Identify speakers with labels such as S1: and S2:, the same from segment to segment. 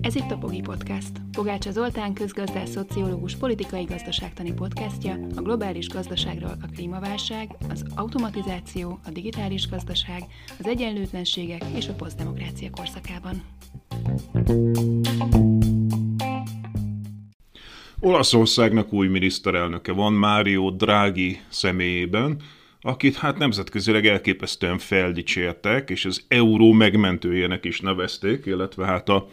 S1: Ez itt a Pogi Podcast. Pogácsa Zoltán közgazdás, szociológus, politikai gazdaságtani podcastja a globális gazdaságról a klímaválság, az automatizáció, a digitális gazdaság, az egyenlőtlenségek és a posztdemokrácia korszakában.
S2: Olaszországnak új miniszterelnöke van, Mário Draghi személyében, akit hát nemzetközileg elképesztően feldicsértek, és az euró megmentőjének is nevezték, illetve hát a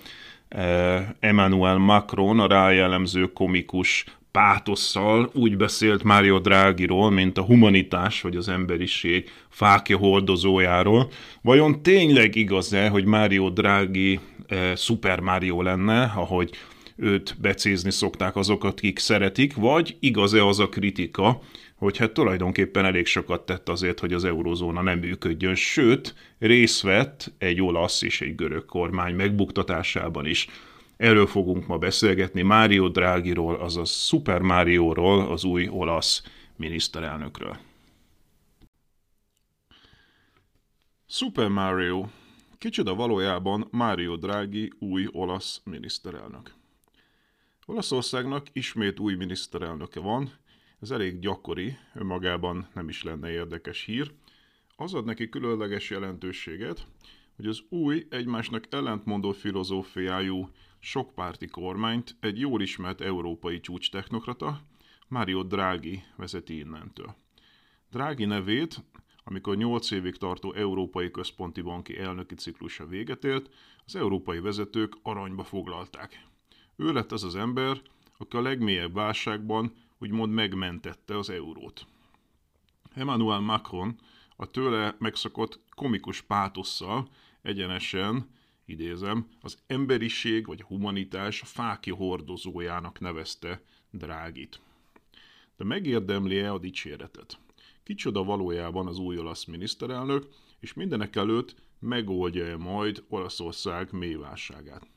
S2: e, Emmanuel Macron, a rájellemző komikus pátosszal úgy beszélt Mário Drágiról, mint a humanitás vagy az emberiség fákja hordozójáról. Vajon tényleg igaz-e, hogy Mário Drági e, Super Mario lenne, ahogy őt becézni szokták azok, akik szeretik, vagy igaz-e az a kritika, hogy hát tulajdonképpen elég sokat tett azért, hogy az eurozóna nem működjön, sőt, részt vett egy olasz és egy görög kormány megbuktatásában is. Erről fogunk ma beszélgetni Mário Drágiról, azaz Super Márióról, az új olasz miniszterelnökről. Super Mario. Kicsoda valójában Mário Draghi új olasz miniszterelnök. Olaszországnak ismét új miniszterelnöke van, ez elég gyakori, önmagában nem is lenne érdekes hír. Az ad neki különleges jelentőséget, hogy az új, egymásnak ellentmondó filozófiájú sokpárti kormányt egy jól ismert európai csúcstechnokrata, Mario Draghi vezeti innentől. Draghi nevét, amikor 8 évig tartó Európai Központi Banki elnöki ciklusa véget ért, az európai vezetők aranyba foglalták. Ő lett az az ember, aki a legmélyebb válságban úgymond megmentette az eurót. Emmanuel Macron a tőle megszokott komikus pátosszal egyenesen, idézem, az emberiség vagy humanitás fákja hordozójának nevezte Drágit. De megérdemli-e a dicséretet? Kicsoda valójában az új olasz miniszterelnök, és mindenek előtt megoldja-e majd Olaszország mélyválságát?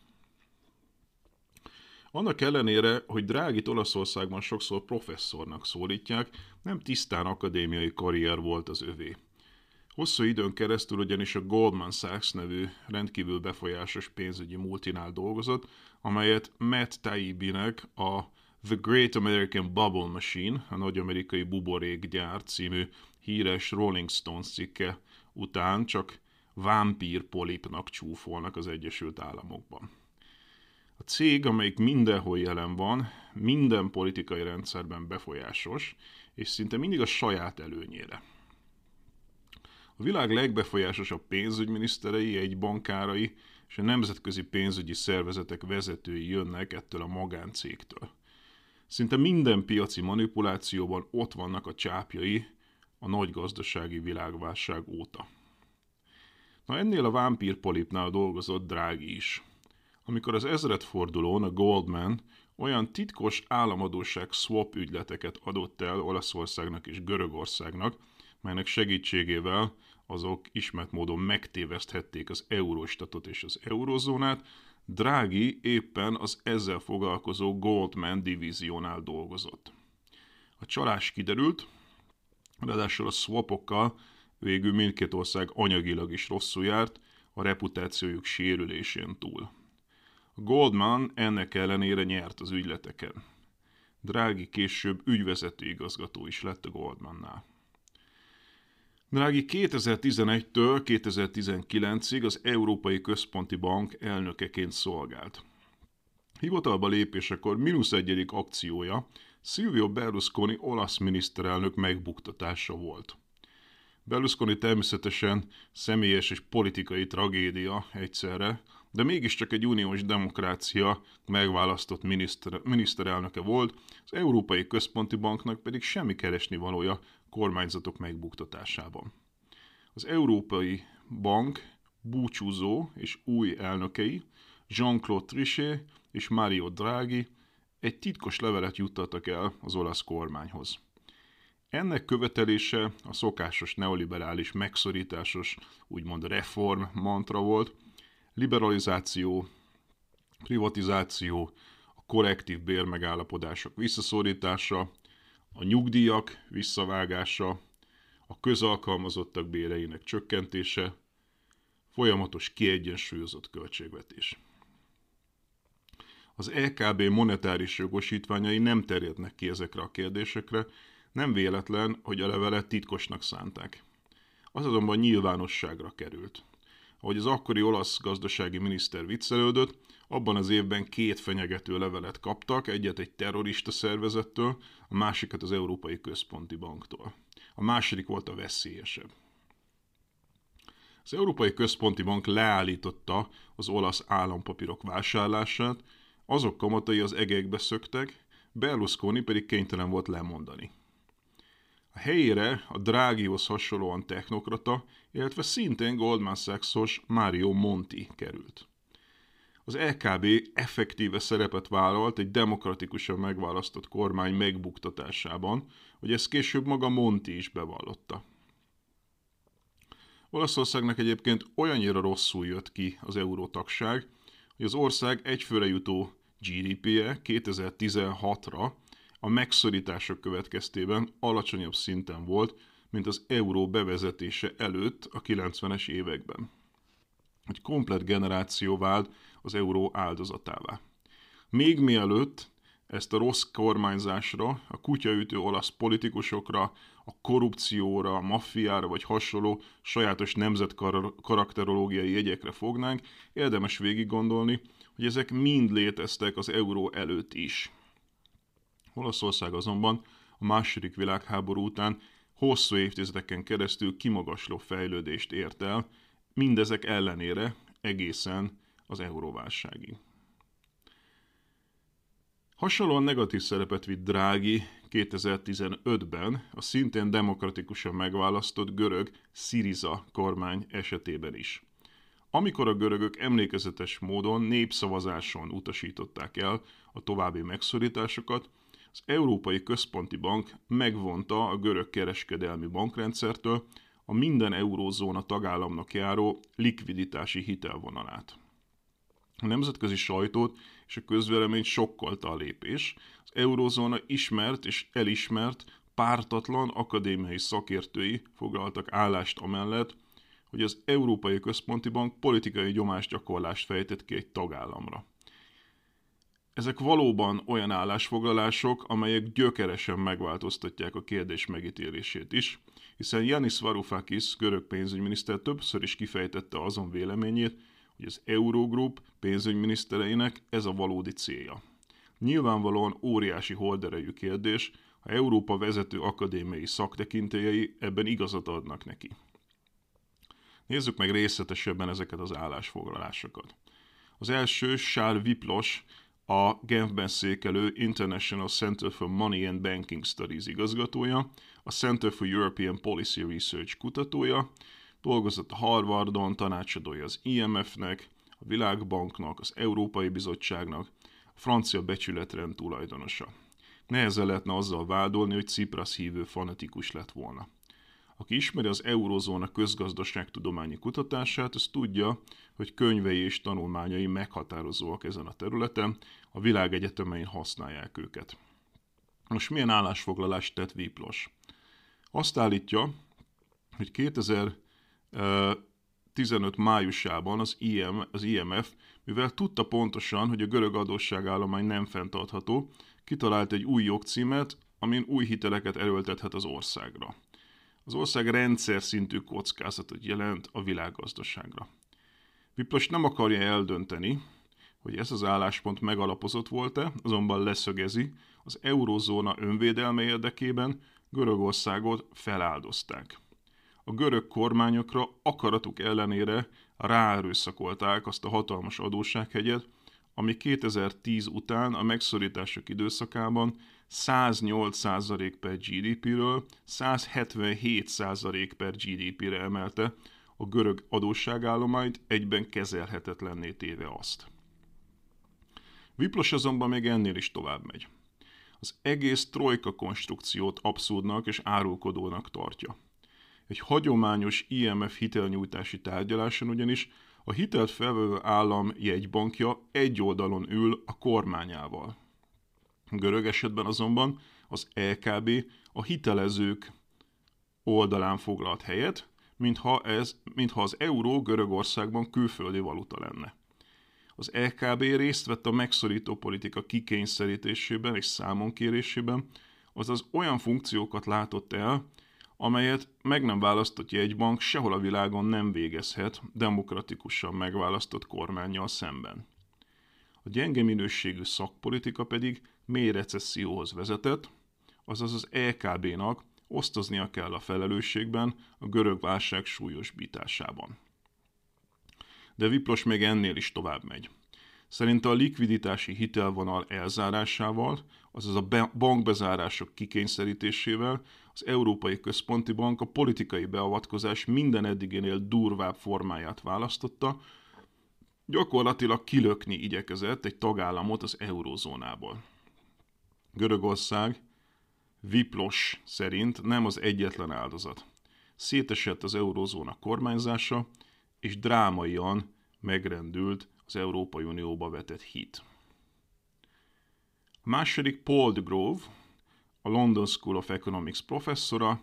S2: Annak ellenére, hogy Drágit Olaszországban sokszor professzornak szólítják, nem tisztán akadémiai karrier volt az övé. Hosszú időn keresztül ugyanis a Goldman Sachs nevű rendkívül befolyásos pénzügyi multinál dolgozott, amelyet Matt Taibbinek a The Great American Bubble Machine, a nagy amerikai buborékgyár című híres Rolling Stones cikke után csak vámpír polipnak csúfolnak az Egyesült Államokban. Cég, amelyik mindenhol jelen van, minden politikai rendszerben befolyásos, és szinte mindig a saját előnyére. A világ legbefolyásosabb pénzügyminiszterei, egy bankárai és a nemzetközi pénzügyi szervezetek vezetői jönnek ettől a magáncégtől. Szinte minden piaci manipulációban ott vannak a csápjai a nagy gazdasági világválság óta. Na ennél a vámpírpolipnál dolgozott Drági is – amikor az ezredfordulón a Goldman olyan titkos államadóság swap ügyleteket adott el Olaszországnak és Görögországnak, melynek segítségével azok ismert módon megtéveszthették az Eurostatot és az eurozónát, Drági éppen az ezzel foglalkozó Goldman divíziónál dolgozott. A csalás kiderült, ráadásul a swapokkal végül mindkét ország anyagilag is rosszul járt, a reputációjuk sérülésén túl. Goldman ennek ellenére nyert az ügyleteken. Drági később ügyvezető igazgató is lett a Goldmannál. Drági 2011-től 2019-ig az Európai Központi Bank elnökeként szolgált. Hivatalba lépésekor mínusz egyedik akciója Silvio Berlusconi olasz miniszterelnök megbuktatása volt. Berlusconi természetesen személyes és politikai tragédia egyszerre, de mégiscsak egy uniós demokrácia megválasztott miniszter, miniszterelnöke volt, az Európai Központi Banknak pedig semmi keresni valója kormányzatok megbuktatásában. Az Európai Bank búcsúzó és új elnökei, Jean-Claude Trichet és Mario Draghi egy titkos levelet juttattak el az olasz kormányhoz. Ennek követelése a szokásos neoliberális megszorításos, úgymond reform mantra volt, liberalizáció, privatizáció, a korrektív bérmegállapodások visszaszorítása, a nyugdíjak visszavágása, a közalkalmazottak béreinek csökkentése, folyamatos kiegyensúlyozott költségvetés. Az EKB monetáris jogosítványai nem terjednek ki ezekre a kérdésekre, nem véletlen, hogy a levelet titkosnak szánták. Az azonban nyilvánosságra került. Ahogy az akkori olasz gazdasági miniszter viccelődött, abban az évben két fenyegető levelet kaptak, egyet egy terrorista szervezettől, a másikat az Európai Központi Banktól. A második volt a veszélyesebb. Az Európai Központi Bank leállította az olasz állampapírok vásárlását, azok kamatai az egekbe szöktek, Berlusconi pedig kénytelen volt lemondani. A helyére a Drágihoz hasonlóan technokrata, illetve szintén Goldman Sachs-os Mario Monti került. Az LKB effektíve szerepet vállalt egy demokratikusan megválasztott kormány megbuktatásában, hogy ezt később maga Monti is bevallotta. Olaszországnak egyébként olyannyira rosszul jött ki az eurótagság, hogy az ország egyfőre jutó GDP-je 2016-ra a megszorítások következtében alacsonyabb szinten volt, mint az euró bevezetése előtt a 90-es években. Egy komplet generáció vált az euró áldozatává. Még mielőtt ezt a rossz kormányzásra, a kutyaütő olasz politikusokra, a korrupcióra, a maffiára vagy hasonló sajátos nemzetkarakterológiai jegyekre fognánk, érdemes végig gondolni, hogy ezek mind léteztek az euró előtt is. Olaszország azonban a második világháború után hosszú évtizedeken keresztül kimagasló fejlődést ért el, mindezek ellenére egészen az euróválságig. Hasonlóan negatív szerepet vitt Drági 2015-ben a szintén demokratikusan megválasztott görög Syriza kormány esetében is. Amikor a görögök emlékezetes módon népszavazáson utasították el a további megszorításokat, az Európai Központi Bank megvonta a görög kereskedelmi bankrendszertől a minden eurózóna tagállamnak járó likviditási hitelvonalát. A nemzetközi sajtót és a közvéleményt sokkolta a lépés. Az eurózóna ismert és elismert, pártatlan akadémiai szakértői foglaltak állást amellett, hogy az Európai Központi Bank politikai gyomásgyakorlást fejtett ki egy tagállamra. Ezek valóban olyan állásfoglalások, amelyek gyökeresen megváltoztatják a kérdés megítélését is, hiszen Yanis Varoufakis, görög pénzügyminiszter többször is kifejtette azon véleményét, hogy az Eurogroup pénzügyminisztereinek ez a valódi célja. Nyilvánvalóan óriási holderejű kérdés, ha Európa vezető akadémiai szaktekintélyei ebben igazat adnak neki. Nézzük meg részletesebben ezeket az állásfoglalásokat. Az első Charles Viplos, a Genfben székelő International Center for Money and Banking Studies igazgatója, a Center for European Policy Research kutatója, dolgozott a Harvardon, tanácsadója az IMF-nek, a Világbanknak, az Európai Bizottságnak, a francia becsületrend tulajdonosa. Nehezen lehetne azzal vádolni, hogy Cipras hívő fanatikus lett volna. Aki ismeri az eurozóna közgazdaságtudományi kutatását, az tudja, hogy könyvei és tanulmányai meghatározóak ezen a területen, a világegyetemein használják őket. Most milyen állásfoglalást tett Viplos? Azt állítja, hogy 2015 májusában az, IM, az IMF, mivel tudta pontosan, hogy a görög adósságállomány nem fenntartható, kitalált egy új jogcímet, amin új hiteleket erőltethet az országra. Az ország rendszer szintű kockázatot jelent a világgazdaságra. Viplos nem akarja eldönteni, hogy ez az álláspont megalapozott volt-e, azonban leszögezi, az eurózóna önvédelme érdekében Görögországot feláldozták. A görög kormányokra akaratuk ellenére ráerőszakolták azt a hatalmas adóssághegyet, ami 2010 után a megszorítások időszakában 108% per GDP-ről 177% per GDP-re emelte a görög adósságállományt, egyben kezelhetetlenné téve azt. Viplos azonban még ennél is tovább megy. Az egész trojka konstrukciót abszurdnak és árulkodónak tartja. Egy hagyományos IMF hitelnyújtási tárgyaláson ugyanis a hitelt felvevő állam jegybankja egy oldalon ül a kormányával. Görög esetben azonban az LKB a hitelezők oldalán foglalt helyet, mintha, ez, mintha az euró Görögországban külföldi valuta lenne. Az LKB részt vett a megszorító politika kikényszerítésében és számonkérésében, azaz olyan funkciókat látott el, amelyet meg nem választott jegybank sehol a világon nem végezhet demokratikusan megválasztott kormányjal szemben. A gyenge minőségű szakpolitika pedig mély recesszióhoz vezetett, azaz az EKB-nak osztoznia kell a felelősségben a görög válság súlyosbításában. De Viplos még ennél is tovább megy. Szerinte a likviditási hitelvonal elzárásával, azaz a bankbezárások kikényszerítésével az Európai Központi Bank a politikai beavatkozás minden eddigénél durvább formáját választotta, gyakorlatilag kilökni igyekezett egy tagállamot az eurózónából. Görögország Viplos szerint nem az egyetlen áldozat. Szétesett az eurózóna kormányzása, és drámaian megrendült az Európai Unióba vetett hit. A második Paul de Grove, a London School of Economics professzora,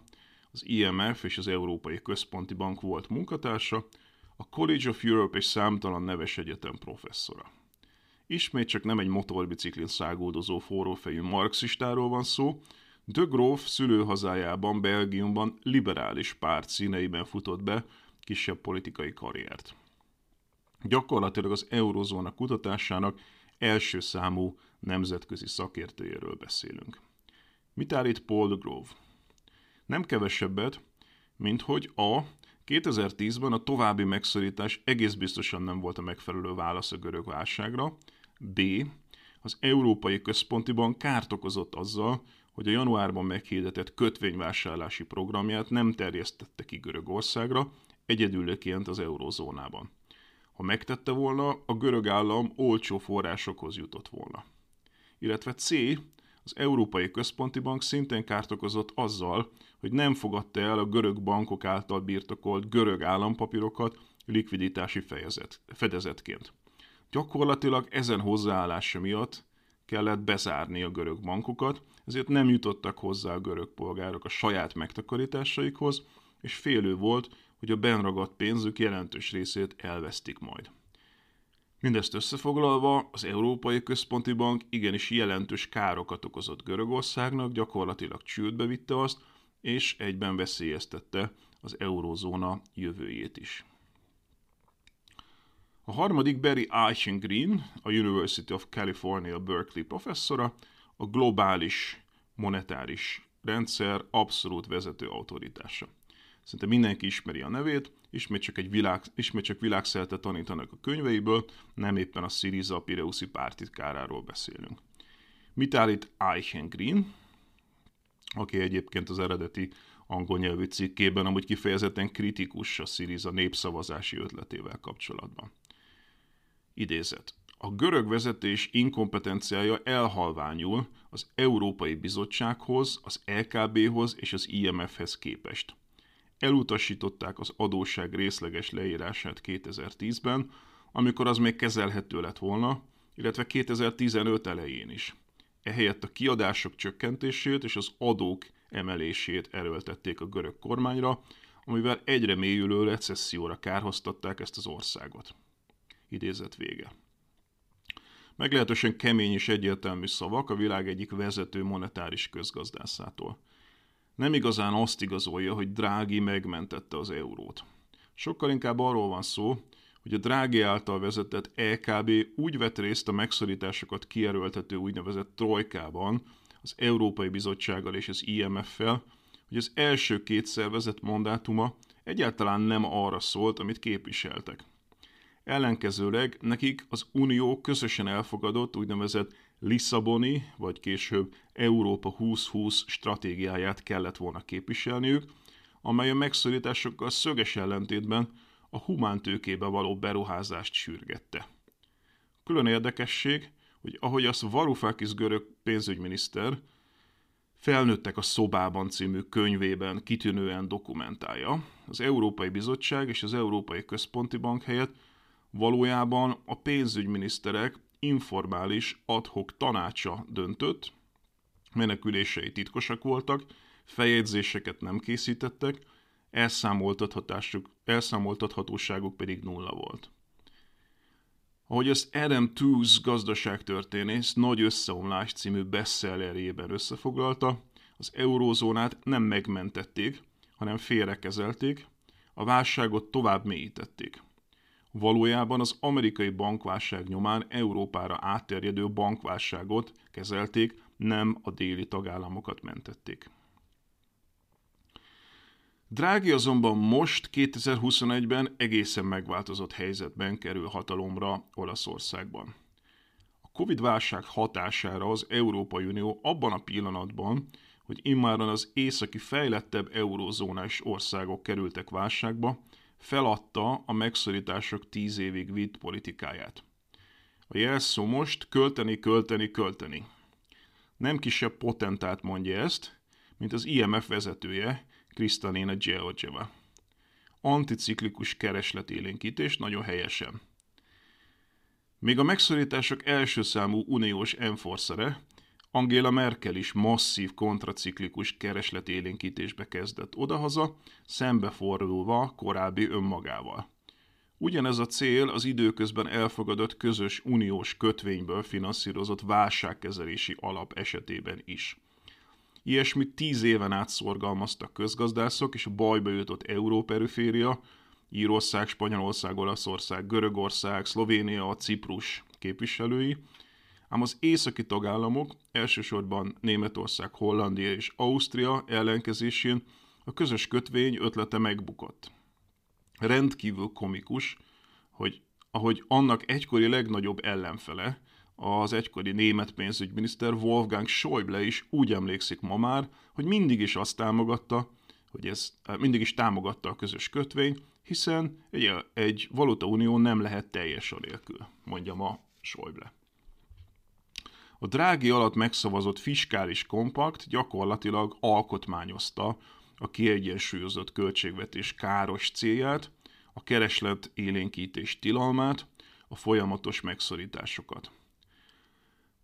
S2: az IMF és az Európai Központi Bank volt munkatársa, a College of Europe és számtalan neves egyetem professzora. Ismét csak nem egy motorbiciklin száguldozó forrófejű marxistáról van szó, de Grove szülőhazájában, Belgiumban liberális párt színeiben futott be kisebb politikai karriert. Gyakorlatilag az eurozóna kutatásának első számú nemzetközi szakértőjéről beszélünk. Mit állít Paul de Grove? Nem kevesebbet, mint hogy a 2010-ben a további megszorítás egész biztosan nem volt a megfelelő válasz a görög válságra, B. Az Európai Központi Bank kárt okozott azzal, hogy a januárban meghirdetett kötvényvásárlási programját nem terjesztette ki Görögországra, egyedülként az eurózónában. Ha megtette volna, a görög állam olcsó forrásokhoz jutott volna. Illetve C. Az Európai Központi Bank szintén kárt okozott azzal, hogy nem fogadta el a görög bankok által birtokolt görög állampapírokat likviditási fejezet, fedezetként. Gyakorlatilag ezen hozzáállása miatt kellett bezárni a görög bankokat, ezért nem jutottak hozzá a görög polgárok a saját megtakarításaikhoz, és félő volt, hogy a benragadt pénzük jelentős részét elvesztik majd. Mindezt összefoglalva, az Európai Központi Bank igenis jelentős károkat okozott Görögországnak, gyakorlatilag csődbe vitte azt, és egyben veszélyeztette az eurózóna jövőjét is. A harmadik Barry Eichengreen, a University of California Berkeley professzora, a globális monetáris rendszer abszolút vezető autoritása. Szinte mindenki ismeri a nevét, ismét csak, egy világ, ismét csak világszerte tanítanak a könyveiből, nem éppen a Syriza Pireuszi pártitkáráról beszélünk. Mit állít Eichengreen, aki egyébként az eredeti angol nyelvű cikkében amúgy kifejezetten kritikus a Syriza népszavazási ötletével kapcsolatban. Idézet. A görög vezetés inkompetenciája elhalványul az Európai Bizottsághoz, az LKB-hoz és az IMF-hez képest. Elutasították az adósság részleges leírását 2010-ben, amikor az még kezelhető lett volna, illetve 2015 elején is. Ehelyett a kiadások csökkentését és az adók emelését erőltették a görög kormányra, amivel egyre mélyülő recesszióra kárhoztatták ezt az országot. Idézet vége. Meglehetősen kemény és egyértelmű szavak a világ egyik vezető monetáris közgazdászától. Nem igazán azt igazolja, hogy Drági megmentette az eurót. Sokkal inkább arról van szó, hogy a Drági által vezetett EKB úgy vett részt a megszorításokat kierőltető úgynevezett trojkában, az Európai Bizottsággal és az IMF-fel, hogy az első két szervezet mandátuma egyáltalán nem arra szólt, amit képviseltek. Ellenkezőleg nekik az Unió közösen elfogadott úgynevezett Lisszaboni, vagy később Európa 2020 stratégiáját kellett volna képviselniük, amely a megszorításokkal szöges ellentétben a humántőkébe való beruházást sürgette. Külön érdekesség, hogy ahogy azt Varoufakis görög pénzügyminiszter Felnőttek a szobában című könyvében kitűnően dokumentálja, az Európai Bizottság és az Európai Központi Bank helyett Valójában a pénzügyminiszterek informális adhok tanácsa döntött, menekülései titkosak voltak, feljegyzéseket nem készítettek, elszámoltathatóságuk pedig nulla volt. Ahogy ezt Adam Tooze gazdaságtörténész Nagy Összeomlás című bestsellerjében összefoglalta, az eurózónát nem megmentették, hanem félrekezelték, a válságot tovább mélyítették. Valójában az amerikai bankválság nyomán Európára átterjedő bankválságot kezelték, nem a déli tagállamokat mentették. Drági azonban most 2021-ben egészen megváltozott helyzetben kerül hatalomra Olaszországban. A Covid-válság hatására az Európai Unió abban a pillanatban, hogy immáron az északi fejlettebb eurózónás országok kerültek válságba, feladta a megszorítások tíz évig vitt politikáját. A jelszó most költeni, költeni, költeni. Nem kisebb potentát mondja ezt, mint az IMF vezetője, Kristalina Georgieva. Anticiklikus keresletélénkítés nagyon helyesen. Még a megszorítások első számú uniós enforcere, Angela Merkel is masszív kontraciklikus keresletélénkítésbe kezdett odahaza, szembefordulva korábbi önmagával. Ugyanez a cél az időközben elfogadott közös uniós kötvényből finanszírozott válságkezelési alap esetében is. Ilyesmit tíz éven át szorgalmaztak közgazdászok és a bajba jutott Európeriféria, Írország, Spanyolország, Olaszország, Görögország, Szlovénia, Ciprus képviselői, ám az északi tagállamok, elsősorban Németország, Hollandia és Ausztria ellenkezésén a közös kötvény ötlete megbukott. Rendkívül komikus, hogy ahogy annak egykori legnagyobb ellenfele, az egykori német pénzügyminiszter Wolfgang Schäuble is úgy emlékszik ma már, hogy mindig is azt támogatta, hogy ez eh, mindig is támogatta a közös kötvény, hiszen egy, egy valutaunió nem lehet teljes a nélkül, mondja ma Schäuble. A drági alatt megszavazott fiskális kompakt gyakorlatilag alkotmányozta a kiegyensúlyozott költségvetés káros célját, a kereslet élénkítés tilalmát, a folyamatos megszorításokat.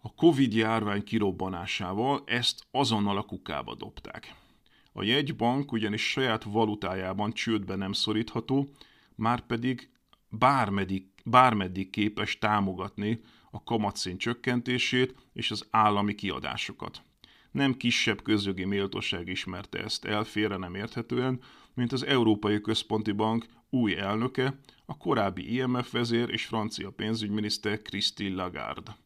S2: A Covid járvány kirobbanásával ezt azonnal a kukába dobták. A jegybank ugyanis saját valutájában csődbe nem szorítható, már pedig bármeddig, bármeddig képes támogatni a kamatszín csökkentését és az állami kiadásokat. Nem kisebb közjogi méltóság ismerte ezt el félre nem érthetően, mint az Európai Központi Bank új elnöke, a korábbi IMF vezér és francia pénzügyminiszter Christine Lagarde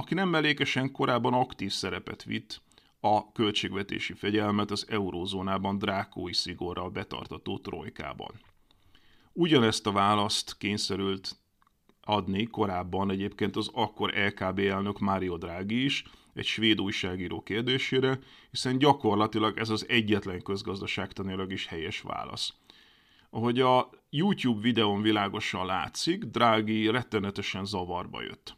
S2: aki nem mellékesen korábban aktív szerepet vitt a költségvetési fegyelmet az eurózónában drákói szigorral betartató trojkában. Ugyanezt a választ kényszerült adni korábban egyébként az akkor LKB elnök Mário Draghi is, egy svéd újságíró kérdésére, hiszen gyakorlatilag ez az egyetlen közgazdaságtanilag is helyes válasz. Ahogy a YouTube videón világosan látszik, Draghi rettenetesen zavarba jött.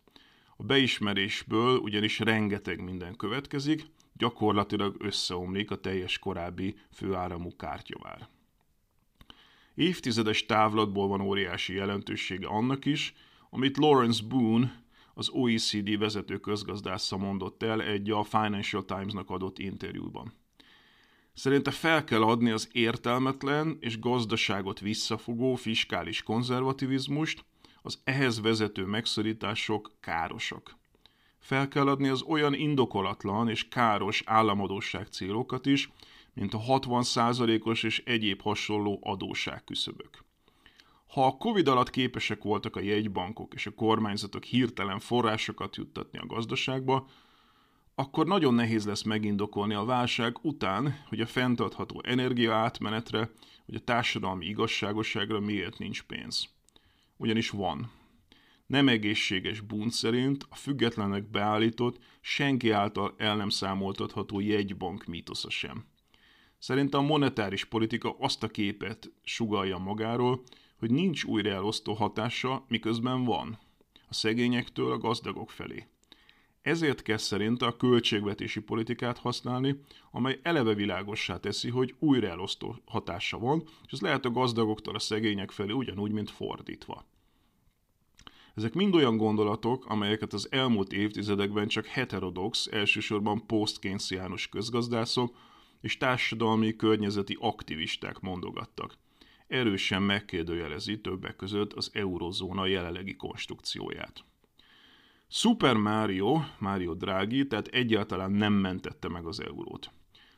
S2: A beismerésből ugyanis rengeteg minden következik, gyakorlatilag összeomlik a teljes korábbi főáramú kártyavár. Évtizedes távlatból van óriási jelentősége annak is, amit Lawrence Boone, az OECD vezető közgazdásza mondott el egy a Financial Times-nak adott interjúban. Szerinte fel kell adni az értelmetlen és gazdaságot visszafogó fiskális konzervativizmust, az ehhez vezető megszorítások károsak. Fel kell adni az olyan indokolatlan és káros államadóság célokat is, mint a 60%-os és egyéb hasonló adóságküszöbök. Ha a Covid alatt képesek voltak a jegybankok és a kormányzatok hirtelen forrásokat juttatni a gazdaságba, akkor nagyon nehéz lesz megindokolni a válság után, hogy a fenntartható energia átmenetre, vagy a társadalmi igazságosságra miért nincs pénz ugyanis van. Nem egészséges bunt szerint a függetlenek beállított, senki által el nem számoltatható jegybank mítosza sem. Szerintem a monetáris politika azt a képet sugalja magáról, hogy nincs újraelosztó hatása, miközben van. A szegényektől a gazdagok felé. Ezért kell szerinte a költségvetési politikát használni, amely eleve világossá teszi, hogy újraelosztó hatása van, és ez lehet a gazdagoktól a szegények felé ugyanúgy, mint fordítva. Ezek mind olyan gondolatok, amelyeket az elmúlt évtizedekben csak heterodox, elsősorban posztkénciánus közgazdászok, és társadalmi környezeti aktivisták mondogattak. Erősen megkérdőjelezi többek között az eurozóna jelenlegi konstrukcióját. Super Mario, Mario Draghi, tehát egyáltalán nem mentette meg az eurót.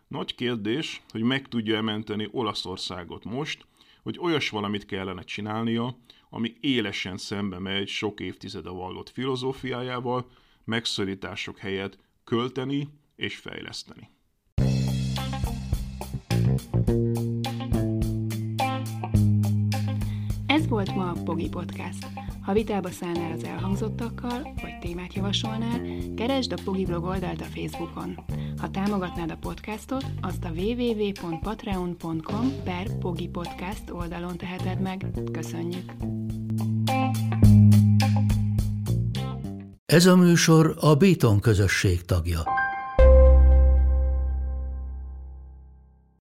S2: Nagy kérdés, hogy meg tudja menteni Olaszországot most, hogy olyas valamit kellene csinálnia, ami élesen szembe megy sok évtizede vallott filozófiájával, megszorítások helyett költeni és fejleszteni.
S1: Ez volt ma a Pogi Podcast. Ha vitába szállnál az elhangzottakkal, vagy témát javasolnál, keresd a Pogi blog oldalt a Facebookon. Ha támogatnád a podcastot, azt a www.patreon.com per Pogi Podcast oldalon teheted meg. Köszönjük!
S3: Ez a műsor a Béton közösség tagja.